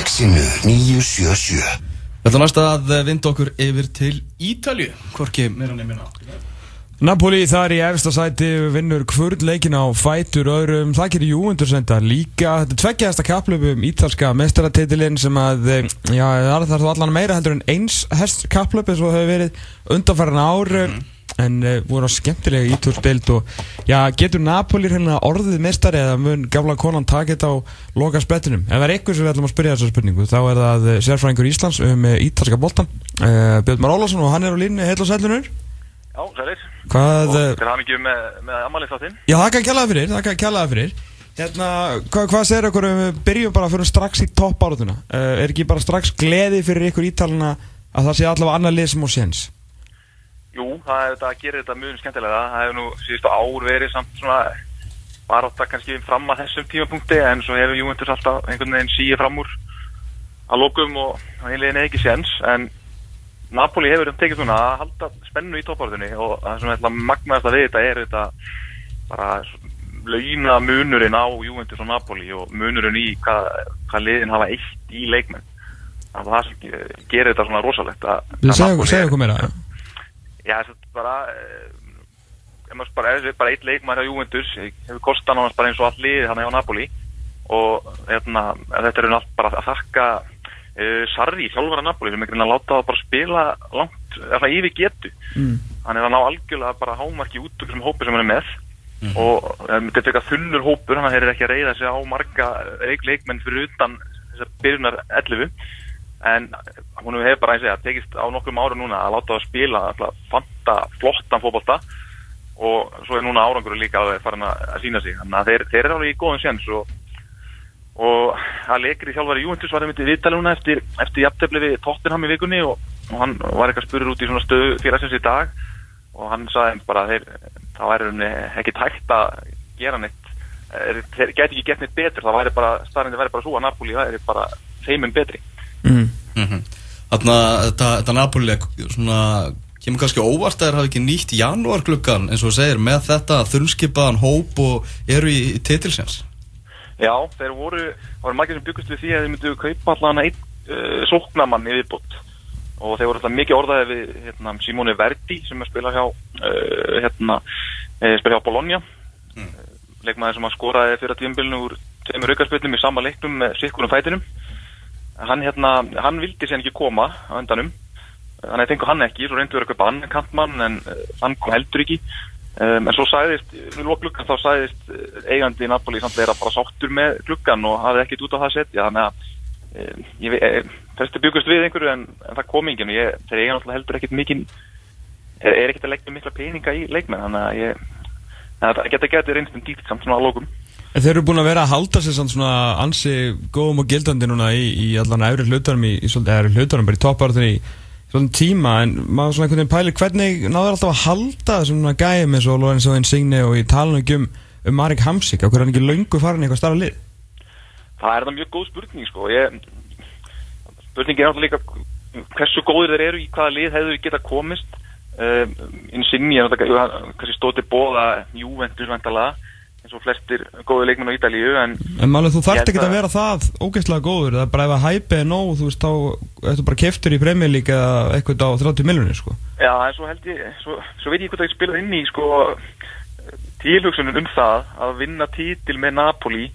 exinu 977 Þetta næst að vinda okkur yfir til Ítalju Hvorki meira nefnina Napoli þar í efsta sæti vinnur kvörd leikin á fætur öðrum, það gerir Júventus enda líka. Þetta tveggjaðasta kapplöpum ítalska mestaratitilinn sem að já, það þarf allan meira heldur en eins hest kapplöp eins og það hefur verið undanfæran ár. Mm. En uh, voru á skemmtilega ítúrspild og já, getur Napoli hérna orðið mestari eða mun gafla konan takit á loka sprettinum ef það er eitthvað sem við ætlum að spyrja þessar spurningu þá er það sérfræðingur Íslands um ítalska boltan uh, Björn Már Ólásson og hann er á línu heil og sælunur Já, sælir. Hvað... Og til hann ekki með, með ammaliðstáttinn. Já, það kan kjallaða fyrir, það kan kjallaða fyrir. Hérna, hvað, hvað segir ykkur um við byrjum bara fyrir strax í topp árátuna? Uh, er ekki bara strax gleði fyrir ykkur ítalina að það sé allavega annar lið sem á séns? Jú, það er þetta að gera þetta mjög skemmtilega. Það hefur nú síðustu ár verið samt svona bara átt að kannski fram að þessum tímapunkti en svo hefur Júventus alltaf einhvern veginn síið fram úr að lokum og einlegin er ekki séns en Napoli hefur tekið svona að halda spennu í toppártunni og það sem er magnaðast að við þetta er þetta bara launa munurinn á Juventus og Napoli og munurinn í hvað, hvað liðin hafa eitt í leikmenn það það gerir þetta svona rosalegt Segja okkur meira Já, það er bara ef maður bara, ef bara eitt leikmann á Juventus hefur kostan á hans bara eins og all lið hann hefur Napoli og hérna, þetta er allt bara að þakka uh, Sarri, þjálfara Napoli sem einhvern veginn að láta það bara spila langt, eða yfir getu mm. hann er að ná algjörlega bara hámarki út úr þessum hópi sem hann er með mm. og um, þetta er eitthvað þunnur hópur hann er ekki að reyða sig á marga leikmenn fyrir utan þessar byrjunar 11 en hún hefur bara eins og það tekist á nokkrum ára núna að láta það spila alltaf fanta flottan fókbalta og svo er núna árangur líka að það farin að sína sig. Þannig að þeir, þeir eru alveg í góðum séns og og að leikri þjálfari Júventus var einmitt í viðtaluna eftir, eftir jafntefni við Tottenham í vikunni og, og hann var eitthvað spurur út í svona stöðu félagsins í dag. Og hann sagði bara þeir, það væri ekki tækt að gera neitt. Þeir geti ekki gett neitt betur. Það væri bara, starfindi væri bara svo að Napoli betri. Mm. Mm -hmm. Þannig að þetta, þetta Napoli svona, kemur kannski óvart að þeir hafi ekki nýtt janúarklukkan eins og segir með þetta þunnskipaðan hóp og eru í, titilsjans Já, þeir voru, það voru margir sem byggust við því að þeir myndu kaupa allan einn uh, sóknamann í viðbútt og þeir voru alltaf mikið orðaðið við hérna, Simone Verdi sem er spilað hjá uh, hérna, spilað hjá Bologna mm. leikmaður sem að skoraði fyrir tíumbilinu úr tveimur aukarspilnum í sama leiknum með sikkunum fætinum hann, hérna, hann vildi sér ekki koma á endanum. Þannig að fengu hann ekki, svo reyndu verið að kaupa annan kantmann en uh, hann kom heldur ekki. Um, en svo sæðist, við lók gluggan þá sæðist eigandi í Napoli samt vera bara sáttur með gluggan og hafði ekkit út á það setja þannig að um, ég veit, þessi byggust við einhverju en, en það kom enginn. Og ég, þeir eiga náttúrulega heldur ekkit mikinn er, er ekkit að leggja mikla peninga í leikmenn. Þannig að ég, það geta getið reynst um dýtt samt svona á lókum Þeir eru búin að vera að halda sér svona ansi góðum og gildandi núna í, í allan efri hlutunum í, í, í hlutunum bara í toppártunni í svona tíma. En maður svona einhvern veginn pælir hvernig náður alltaf að halda þessum gæðum eins og Lorenzo Insigne og ég tala nú ekki um, um Marek Hamsik. Á hvernig hann ekki laungu farin eitthvað starra lið? Það er það mjög góð spurning sko. Ég, spurningi er náttúrulega líka hversu góðir þeir eru í hvaða lið hefur geta komist. Um, Insigne kannski stóti bóða Juventus vantalega eins og flestir góði leikmenn á Ídalíu en, en málega þú þarft ekki að vera það ógeðslega góður, það er bara ef að hæpi er nóg þú veist þá, eftir bara keftur í premjölík eða eitthvað á 30 miljonir sko. Já, en svo held ég, svo, svo veit ég hvað það spilað inn í sko tilhugsunum um það að vinna títil með Napoli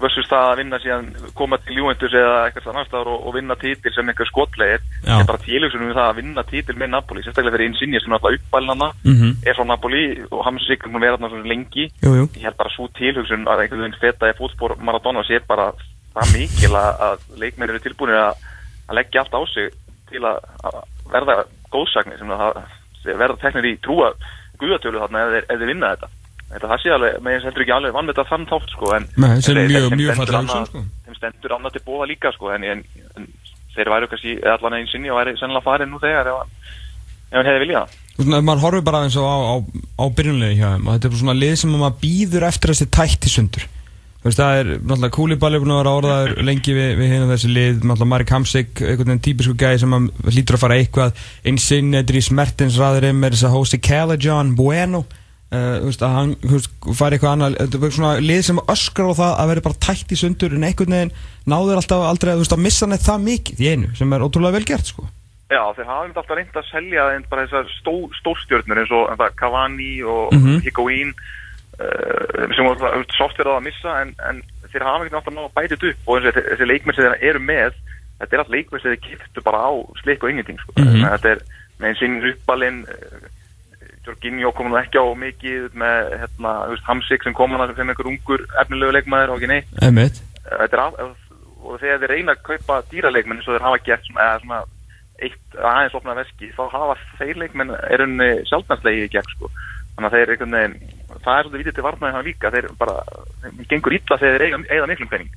versus það að vinna síðan koma til Juventus eða eitthvað staðar og, og vinna títil sem einhver skotlegir er bara tilhugsunum um það að vinna títil með Napoli sérstaklega fyrir Insigne sem er alltaf uppbælnana mm -hmm. er frá Napoli og hann sé ekki að vera þarna lengi jú, jú. ég held bara svo tilhugsun að einhvern veginn feta í fótspór Maradona sé bara það mikil að, að leikmenn eru tilbúinir að, að leggja allt á sig til að, að verða góðsagnir sem að verða teknir í trúa guðatölu þarna ef þeir, vinna Þetta það sé alveg, með þess heldur ekki alveg vann þetta þann þátt sko en Nei, sem er mjög, mjög fallið sko. Þeim stendur annað til bóða líka sko en, en, en þeir væru kannski allan einn sinni og væri sennilega farið nú þegar ef hann hefði viljað. Maður horfið bara eins og á, á, á byrjunlegi hjá þeim og þetta er svona lið sem maður býður eftir þessi tætti sundur. Þú veist, það er náttúrulega Kúlibali búin að vera orðaður lengi við, við hérna þessi lið, náttúrulega Marek Hamsik, einhvern veginn típisku gæði sem hlýtur að fara eitthvað, einsinn, Edrís Mertens, ræðurinn með þess að hósti Calajon Bueno Uh, veist, að hann veist, færi eitthvað annað þetta er svona lið sem öskrar á það að vera bara tætt í sundur en einhvern veginn náður alltaf aldrei veist, að missa neitt það mikið í einu sem er ótrúlega vel gert sko. Já, þeir hafa alltaf reynd að selja bara þessar stó, stórstjörnur eins og Cavani og Mhm. Higuain uh, sem voru softverðað að missa en, en þeir hafa ekkert alltaf náða bætið upp og þessi, þessi leikmenn sem þeir eru með þetta er alltaf leikmenn sem þeir kiptu bara á slik og ingenting sko. Mm þetta er með einn sinn Ruppalinn Jorginho kom nú ekki á mikið með hérna, Hamsik sem kom hana sem einhver ungur efnilegu leikmaður og ekki neitt. Einmitt. þetta er af, og þegar þeir reyna að kaupa dýraleikmenn eins og þeir hafa gert svona, eða svona eitt aðeins opnað veski þá hafa þeir leikmenn er unni sjálfnarslegi í gegn sko. Þannig að þeir einhvern veginn það er svolítið vitið til varnaði hann líka þeir bara, þeim gengur illa þegar þeir eiga, eiga miklum penning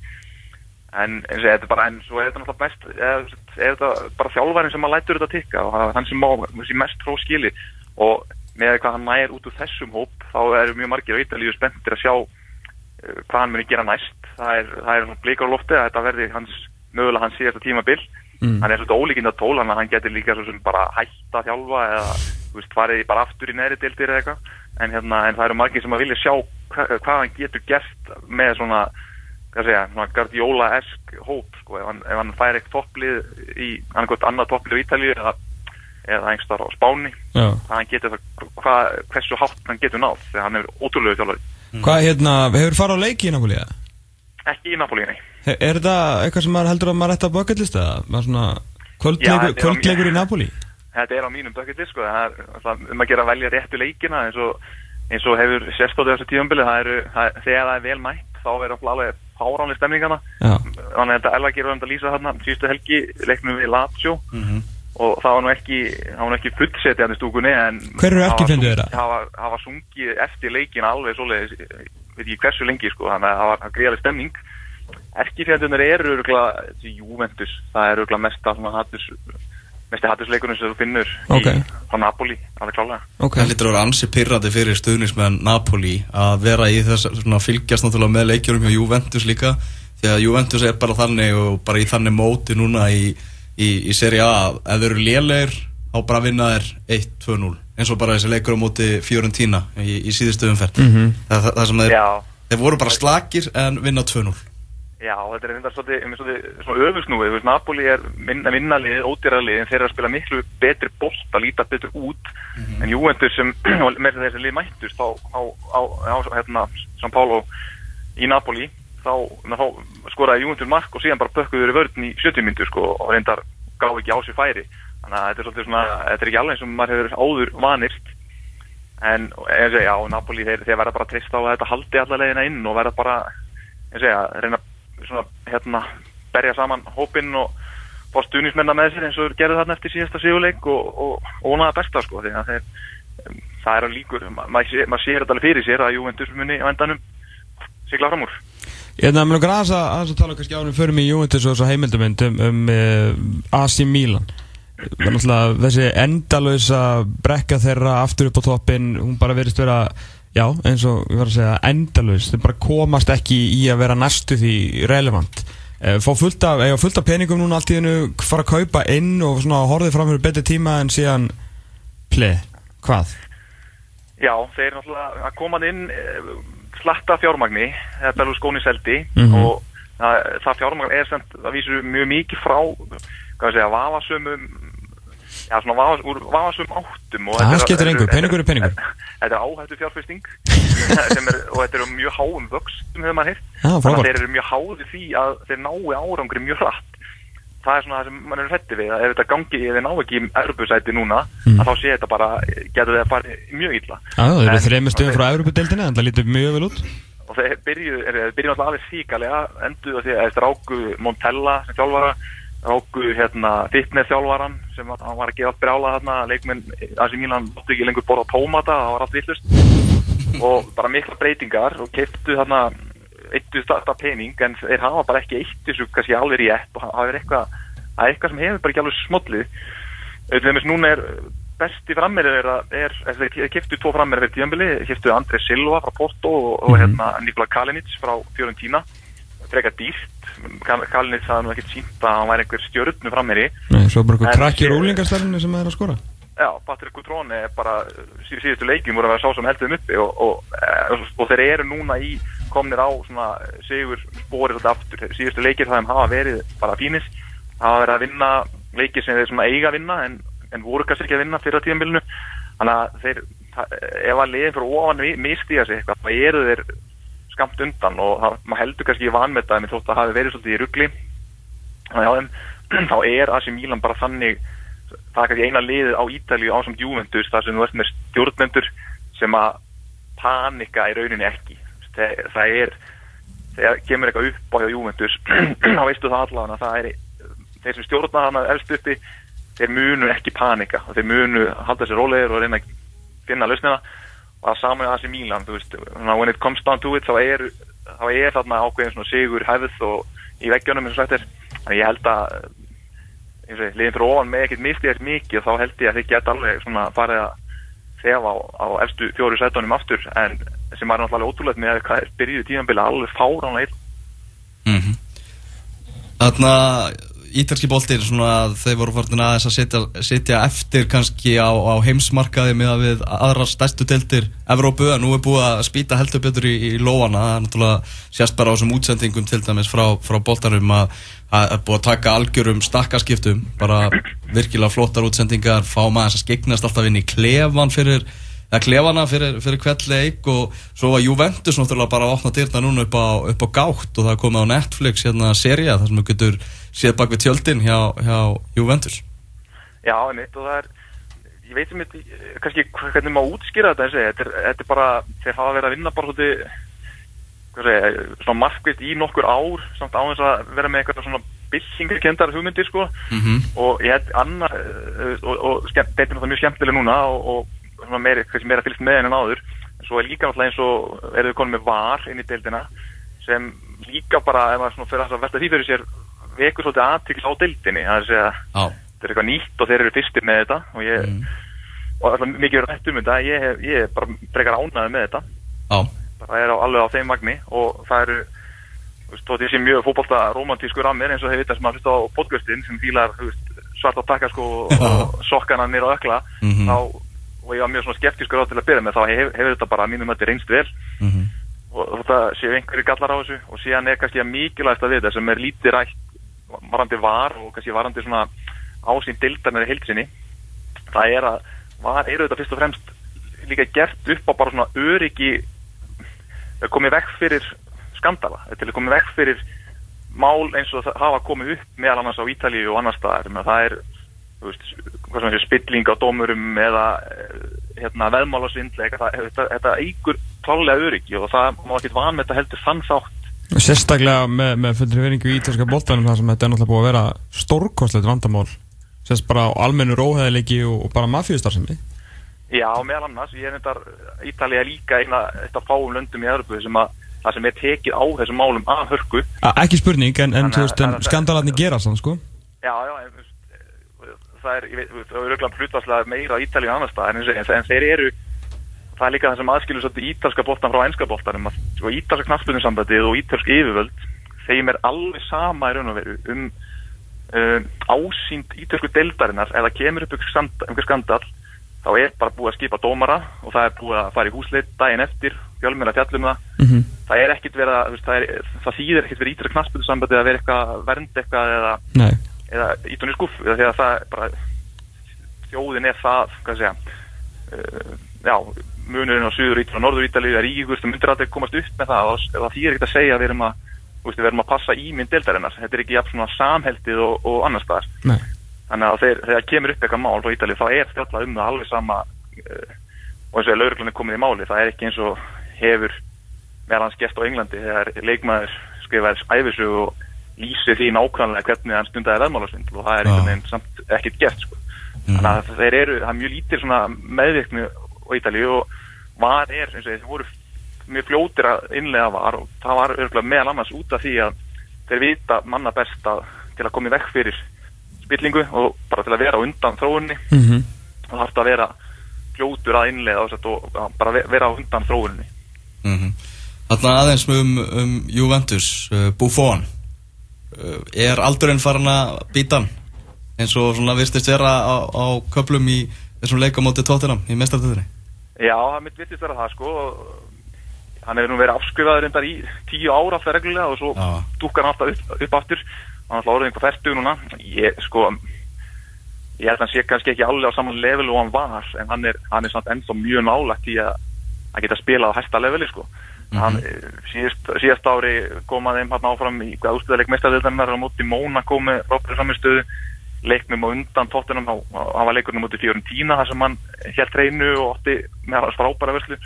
en eins og þetta bara en svo er þetta náttúrulega best eða, er þetta bara þjálfærin sem að lætur þetta tikka og hann sem má þessi mest frá skili og með hvað hann nær út úr þessum hóp þá eru mjög margir á Ítalíu spenntir að sjá uh, hvað hann muni gera næst. Það er, það er blikar á lofti að þetta verði hans, mögulega hans síðasta tímabil. Mm. hann er svolítið ólíkind að tól hann hann getur líka svo sem bara hætta að þjálfa eða þú veist, farið bara aftur í neðri deildir eða eitthvað. En, hérna, en það eru margir sem að vilja sjá hva, hvað hann getur gert með svona svona Guardiola-esk hóp, sko, ef hann, ef hann fær eitt topplið í, annað topplið í Ítalíu eða, eða einhverstaðar á Spáni það hann getur það, hvað, hversu hátt hann getur náð, þegar hann er ótrúlega þjálfari Hvað hérna, hefur farið á leiki í Napoli eða? ekki í Napolíni He- Er þetta eitthvað sem maður heldur að maður ætti að bucketlista eða? Maður svona Já, kvöldleikur, þetta er á kvöldleikur í. Napoli þetta er á mínum bucketi sko, það er það, um að gera að velja réttu leikina eins og, eins og hefur sérstótið þessu tíumbili það eru, það, þegar það er vel mætt þá er það alveg fáránlega stemningana Já. þannig að þetta Elva gerur um að lýsa þarna síðustu helgi leiknum við Lazio Mhm. Og það var nú ekki það var nú ekki fullsetið hann í stúkunni en Hver eru var sung- þeirra? það var, það var sungið eftir leikin alveg svoleiðis veit ekki hversu lengi sko þannig að það var greiðaleg stemning erkifjöndunar eru Juventus, það er örgulega mesta svona hattus mesti hattusleikurinn sem þú finnur Ok. í, á Napoli, alveg klálega Ok. Það lítur að vera ansi pyrrandi fyrir stuðnismenn Napoli að vera í þess svona fylgjast náttúrulega með leikjurum hjá Juventus líka því að Juventus er bara þannig og bara í þannig móti núna í, í, í seri A. Að ef þeir eru lélegir þá bara vinna þeir 1-2-0 eins og bara þessi leikur á móti Fiorentina í, í síðustu umferð. Mhm. það, það, það sem þeir, Já, þeir voru bara slakir en vinna 2-0 já, þetta er einmitt svolítið svona öfusnúið, þú veist, Napoli er minna vinnalið, ódýralið, en þeir eru að spila miklu betri bolt að líta betur út. En Juventus sem, með þessi lið mættust á, á, á, á hérna, São Paulo í Napoli þá, þá skoraði Juventus mark og síðan bara bökkuður í vörðin í 70 myndur sko, og reyndar gaf ekki á sig færi. Þannig að þetta er svona, þetta er ekki alveg eins og maður hefur áður vanist. En eins og já, Napoli þeir, þeir verða bara að trista á að þetta haldi alla leiðina inn og verða bara, eins og já, reyna svona, hérna, berja saman hópinn og fá stuðnismenna með sér eins og gerðu þarna eftir síðasta sigurleik og, vonaða besta sko, því að þeir það er að líkur, Ma- maður sé, mað sér þetta alveg fyrir sér að Juventus muni á endanum sigla fram úr Ég græs að aðeins að tala kannski ánum fyrir mig í Juventus og þessu heimildumynd um, um uh, AC Milan. Þessi endalösa brekka þeirra aftur upp á toppin hún bara verist vera, já, eins og ég var að segja, endalös þeir bara komast ekki í að vera næstu því relevant. Eh, fá fullt af, fullt af peningum núna allt í hennu fara að kaupa inn og horfið fram fyrir betri tíma en síðan ple, hvað? Já, þeir náttúrulega að koma inn eh, slatta fjármagni alveg skóni seldi Mhm. og það, það fjármagn er semt að vísu mjög mikið frá hvað segja, vafasumum já, svona vafas, úr vafasum áttum og Það þetta er- skiptir þetta engu, þetta peningur er peningur. Þetta er áhættu fjárfesting er, og þetta er um mjög háum vöxtum hefur maður Já, þannig að þeir eru mjög háði því að þeir nái árangri mjög hratt það er svona það sem mann er hrætti við að ef þetta gangi, ef þeir ná ekki í erbusæti núna Mm. að þá sé þetta bara, getur þeir að fara mjög illa. Já, þeir eru þreymur stöðum frá Európa-deildinni en það lítur mjög vel út. Og þeir byrju, er, þeir byrju alltaf alveg síkalega enduð á því að þeir ráku Montella sem þjálfara, ráku hérna fitness þjálfaran sem var, var að gefa brjála þarna, leikmenn AC Milan áttu ekki lengur borða tómata, það var allt villust og bara mikla breytingar og keiftu þarna eittu þetta pening en þeir hafa bara ekki eitt þessu kannski alveg rétt og hafa eitthvað það eitthvað sem hefur bara ekki alveg smollið. Þegar núna er besti frammeirið er, er þeir kiftu tvo frammeirið fyrir tíðanbili, kiftu André Silva frá Porto og, og hérna Nikola Kalinic frá Fiorentina. Frekar dýrt. Kal- Kalinic hafði nú ekkert sínt að hann væri einhver stjörnu frammeiri Nei, svo bara En krakki rúlingarstarfinu sem er að skora Já, Patrik Gutrone er bara síð, síðustu leikjum voru að vera sá sem heldur þeim uppi og, og, og, og þeir eru núna í komnir á svona sigur spórið alltaf aftur. Síðustu leikir það hafa verið bara fínis, hafa verið að vinna leikir sem þeir svona eiga að vinna en, en voru kannski ekki að vinna fyrir tíðanbílinu. Þannig að þeir, ef að liðin fyrir ofan mistiða sig eitthvað, þá eru þeir skamt undan og það, maður heldur kannski í vanmetaði með þótt að hafi verið svolítið í ruggli. Þannig að þeim, þá er AC Milan bara þannig það er kannski eina liðið á Ítalíu ásam Juventus þar sem þú ert með stjórnendur sem að panika í rauninni ekki. Það, það er þegar kemur eitthvað upp á Juventus þá veistu það allavega það er þeir sem stjórna hana elst uppi þeir munu ekki panika. Og þeir munu halda sér rólegir og reyna að finna lausnina. Og það saman er það sem Mílan veist, when it comes down to it þá er, þá er þarna ákveðin sigur hæfð og í veggjónum eins og slættir þannig ég held að liðin fyrir ofan með ekkert mistið er mikið þá held ég að þið geta alveg svona farið að þefa á, á efstu fjóru sætunum aftur en sem er náttúrulega ótrúlega með að hvað er byrjuð tímanbili alveg fáránlega mm -hmm. Þannig að ítalski bóltir þeir voru farin aðeins að setja, setja eftir kannski á, á heimsmarkaði með að við aðra stærstu deltir Evrópu að nú er búið að spýta heldur betur í, í lóana það er náttúrulega sérst bara á þessum útsendingum til dæmis frá, frá bóltarum að það er búið að taka algjörum stakkarskiptum bara virkilega flottar útsendingar fá maður að skegnast alltaf inn í klefan fyrir eða klefana fyrir, fyrir hvert leik og svo var Juventus náttúrulega bara að opna dyrna núna upp á, upp á gátt og það komið á Netflix hérna seria þar sem við getur séð bak við tjöldin hjá, hjá Juventus Já, einmitt og það er ég veit sem þetta, kannski hvernig maður útskýra þetta þessi, þetta er, þetta er bara þeir hafa verið að vinna bara svona markvist í nokkur ár samt á þess að vera með eitthvað svona byllingarkendar hugmyndir sko mm -hmm. og ég held annað og, og þetta er náttúrulega mjög skemmtileg núna og, og meira, meira fylgst með henni en áður en svo er líka náttúrulega eins og eru þau konið með var inn í deildina sem líka bara, ef maður fyrir að velta því fyrir sér vekur svolítið aðtikl á deildinni það er að segja, þetta er eitthvað nýtt og þeir eru fyrstir með þetta og ég mm. og alltaf mikið verið rætt um þetta ég, ég er bara frekar ánaði með þetta ah. bara er á, alveg á þeim magni og það eru veist, þessi mjög fókbalta romantísku rammir eins og þeir vita sem að hlusta á podcastin sem fílar svart á takkasko og sokkana nýra á ökla mm -hmm. þá og ég var mjög svona skeptískur á til að byrja með þá hef, hefur þetta bara mínum þetta reynst vel mm -hmm. og þetta séu einhverju gallar á þessu og síðan er kannski að mikilvægast að við þetta sem er lítið rætt varandi var og kannski varandi svona ásýn dildarnir í heilsinni það er að var eru þetta fyrst og fremst líka gert upp á bara svona öryggi komið vekk fyrir skandala til að komið vekk fyrir mál eins og það hafa komið upp meðal annars á Ítalíu og annar staðar það er veist, spilling á dómurum eða hérna, veðmálasvindle þetta, þetta eigur klálega öryggi og það má ekki vanmeta heldur þann þátt. Sérstaklega með, með fullri veringu í ítalska bóltanum þar sem þetta er náttúrulega búið að vera stórkostlegt vandamál sérst bara á almennur óheðilegi og, og bara mafjústarsinni Já, meðal annars, ég er nefndar Ítalija líka eina eitt af fáum löndum í Európu sem að það sem er tekið á þessum málum af hörku. A Ekki spurning, en, en, en skandalarni gera sann, sko. Já, já, en, það er, ég veit, það er auðvitað hlutvarslega meira á Ítalíu annars það, en, en, en þeir eru það er líka það sem aðskilur svolítið ítalska bóltan frá ennska bóltanum og ítalska knafspunnsambandið og ítalsk yfirvöld þeim er alveg sama í raun og veru um um, ásýnd ítalsku deildarinnar eða kemur upp einhver skandal þá er bara búið að skipa dómara og það er búið að fara í húsleitt daginn eftir fjölmjöla fjallum það mm -hmm. það er ekkit verið að það, er, það þýðir ekkit verið ítalska knafspunnsambandið að vera eitthvað vernd eitthvað eða, eða ítunni skuff því að það bara þjóðin er það, hvað segja uh, já, munurinn á Suður Ítalíu og Norður Ítalíu er ígust og myndir alltaf komast upp með það og það þýðir ekkert að segja að við erum að, við erum að passa ímynd deildarinnar þetta er ekki jafn svona samheldið og, og annars Nei. þannig að þeir, þegar kemur upp eitthvað mál frá Ítalíu þá er stjálfað um það alveg sama uh, og eins og er lauruglunni komið í máli það er ekki eins og hefur meðal hans gest á Englandi þegar leikmaður skrifaðis æfisug og lýsi því nákvæmlega hvernig hann stundaði veðmálasvindl og það er einhvern veginn samt ekkert gert sko. mm. þannig að þeir eru, það er mjög lítir meðvirkni á Ítalíu og var er, eins og þeir voru mjög fljótir að innlega var og það var örgulega meðal annars út af því að þeir vita manna best að til að koma í vekk fyrir spillingu og bara til að vera undan þróunni mm -hmm. og það þarf að vera fljótur að innlega og bara vera undan þróunni mm -hmm. Þannig aðeins um, um Juventus, uh, Buffon er aldurinn farin að býta eins og svona virtist vera á, á köplum í þessum leik á móti tóttinam í mestartöðinni? Já, það mitt vittist vera það sko. Hann hefur nú verið afskrifaður reyndar í tíu ára alltaf reglulega og svo Já. dúkkar hann alltaf upp, upp aftur. Hann er alltaf orðið einhver færtug núna. Ég sko ég held að hann sé kannski ekki alveg á saman level og hann var en hann er, hann er samt ennþá mjög nálægt í að að geta spilað á hæsta leveli sko hann, eh, síðast, síðast ári komaði þeim hann áfram í hvað úrstuðarleik mestarðildarinnar á móti Mónakó með Rópri framistöðu leiknum og undan tóttunum hann hann var leikurinn á móti Fiorentina þar sem hann held reynu og átti með hans frábæra vörslu.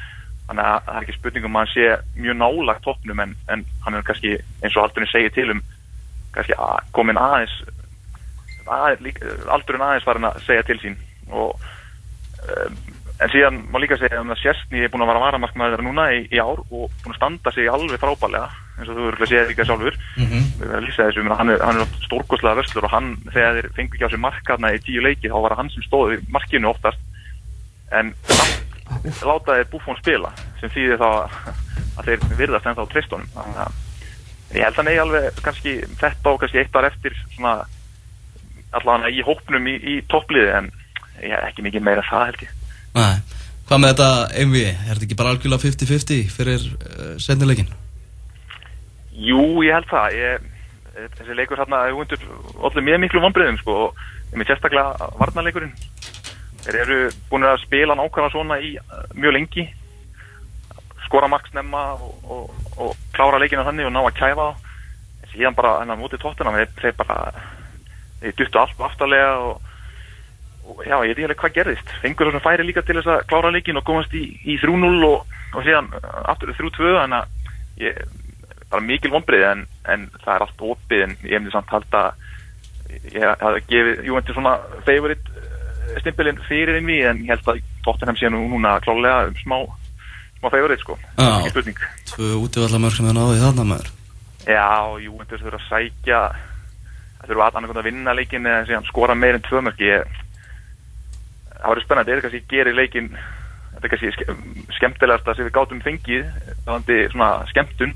Þannig að það er ekki spurningum að hann sé mjög nálagt toppnum en, en hann er kannski eins og aldurinn segir til um kannski að, komin aðeins, lík, aldurinn aðeins farin að segja til sín. Og um, en síðan má líka segja um að Sérstni er búin að vara varamarkmaður núna í, í ár og búin að standa sig alveg frábælega eins og þú verður að segja líka sjálfur. Að lýsa þessu, hann er, er stórkostlega vörslur og hann, þegar þeir fengu ekki á sig markarna í tíu leiki, þá var það hann sem stóði markinu oftast. En samt láta þeir Buffon spila sem þýðir þá að þeir virðast ennþá tristunum ég held að nei alveg kannski þetta og kannski eitt ár eftir svona allavega í hópnum í, í toppliði en ég hef ekki mikið meira það held ég Nei, hvað með þetta MV? Er þetta ekki bara algjörlega 50-50 fyrir uh, sendileikin? Jú, ég held það. Ég, þessi leikur hérna er undir allir mjög miklu vonbreiðum sko og ég með sérstaklega varnarleikurinn. Þeir eru búin að spila nákvæmlega svona í uh, mjög lengi. Skora mark snemma og, og, og klára leikina þannig og ná að kæfa þá. En síðan bara hennar mótið tóttina þeir, bara þeir duttu allt aftarlega og já, ég veit ekki alveg hvað gerðist. Fengur þessum færi líka til þess að klára leikin og komast í, í 3-0 og, og síðan uh, aftur 3-2 þannig að ég, bara mikil vonbreið en, en það er allt opið en ég myndi samt halda ég hafði gefið Juventus svona favorite eh, stimpilinn fyrir innví en ég held að Tottenham sé nú núna klálega um smá, smá favorite sko. Já. Tvö útivallamörk sem það náði þarna maður. Já, Juventus þurfa að sækja það þurfa að annarkvæmt að vinna leikin eða skora meir en tvö mörk. Ég, það verður spennandi, þetta er kannski gerir leikin þetta er kannski ske- skemmtilegast að sem við gátum fengið þannig svona skemmtun.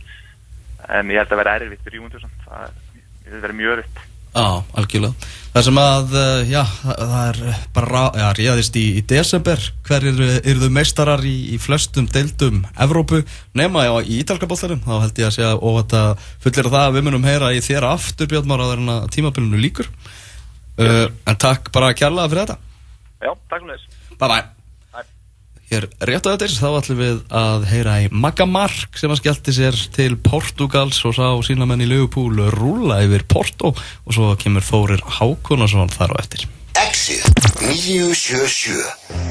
En ég held að vera erfitt fyrir samt. það er- verður mjög erfitt. Já, algjörlega. Það sem að, uh, já, það það er bara, já, ríðist í, í desember. Hverjir eru þau meistarar í, í flestum deildum Evrópu? Nema já, í ítalska bóllarum Þá held ég að segja og þetta fullir það að við munum heyra í þér aftur Björn Már áður en að tímabilinu líkur uh, En takk bara kærlega fyrir þetta Já, takk fyrir þess Bye. Bye Bye. Hér rétt á þetta þá ætlum við að heyra í Magga Mark sem að skellti sér til Portugals og sá sína menn í Liverpool rúla yfir Porto og svo kemur Þórir Hákonarsson þar á eftir. Exit 977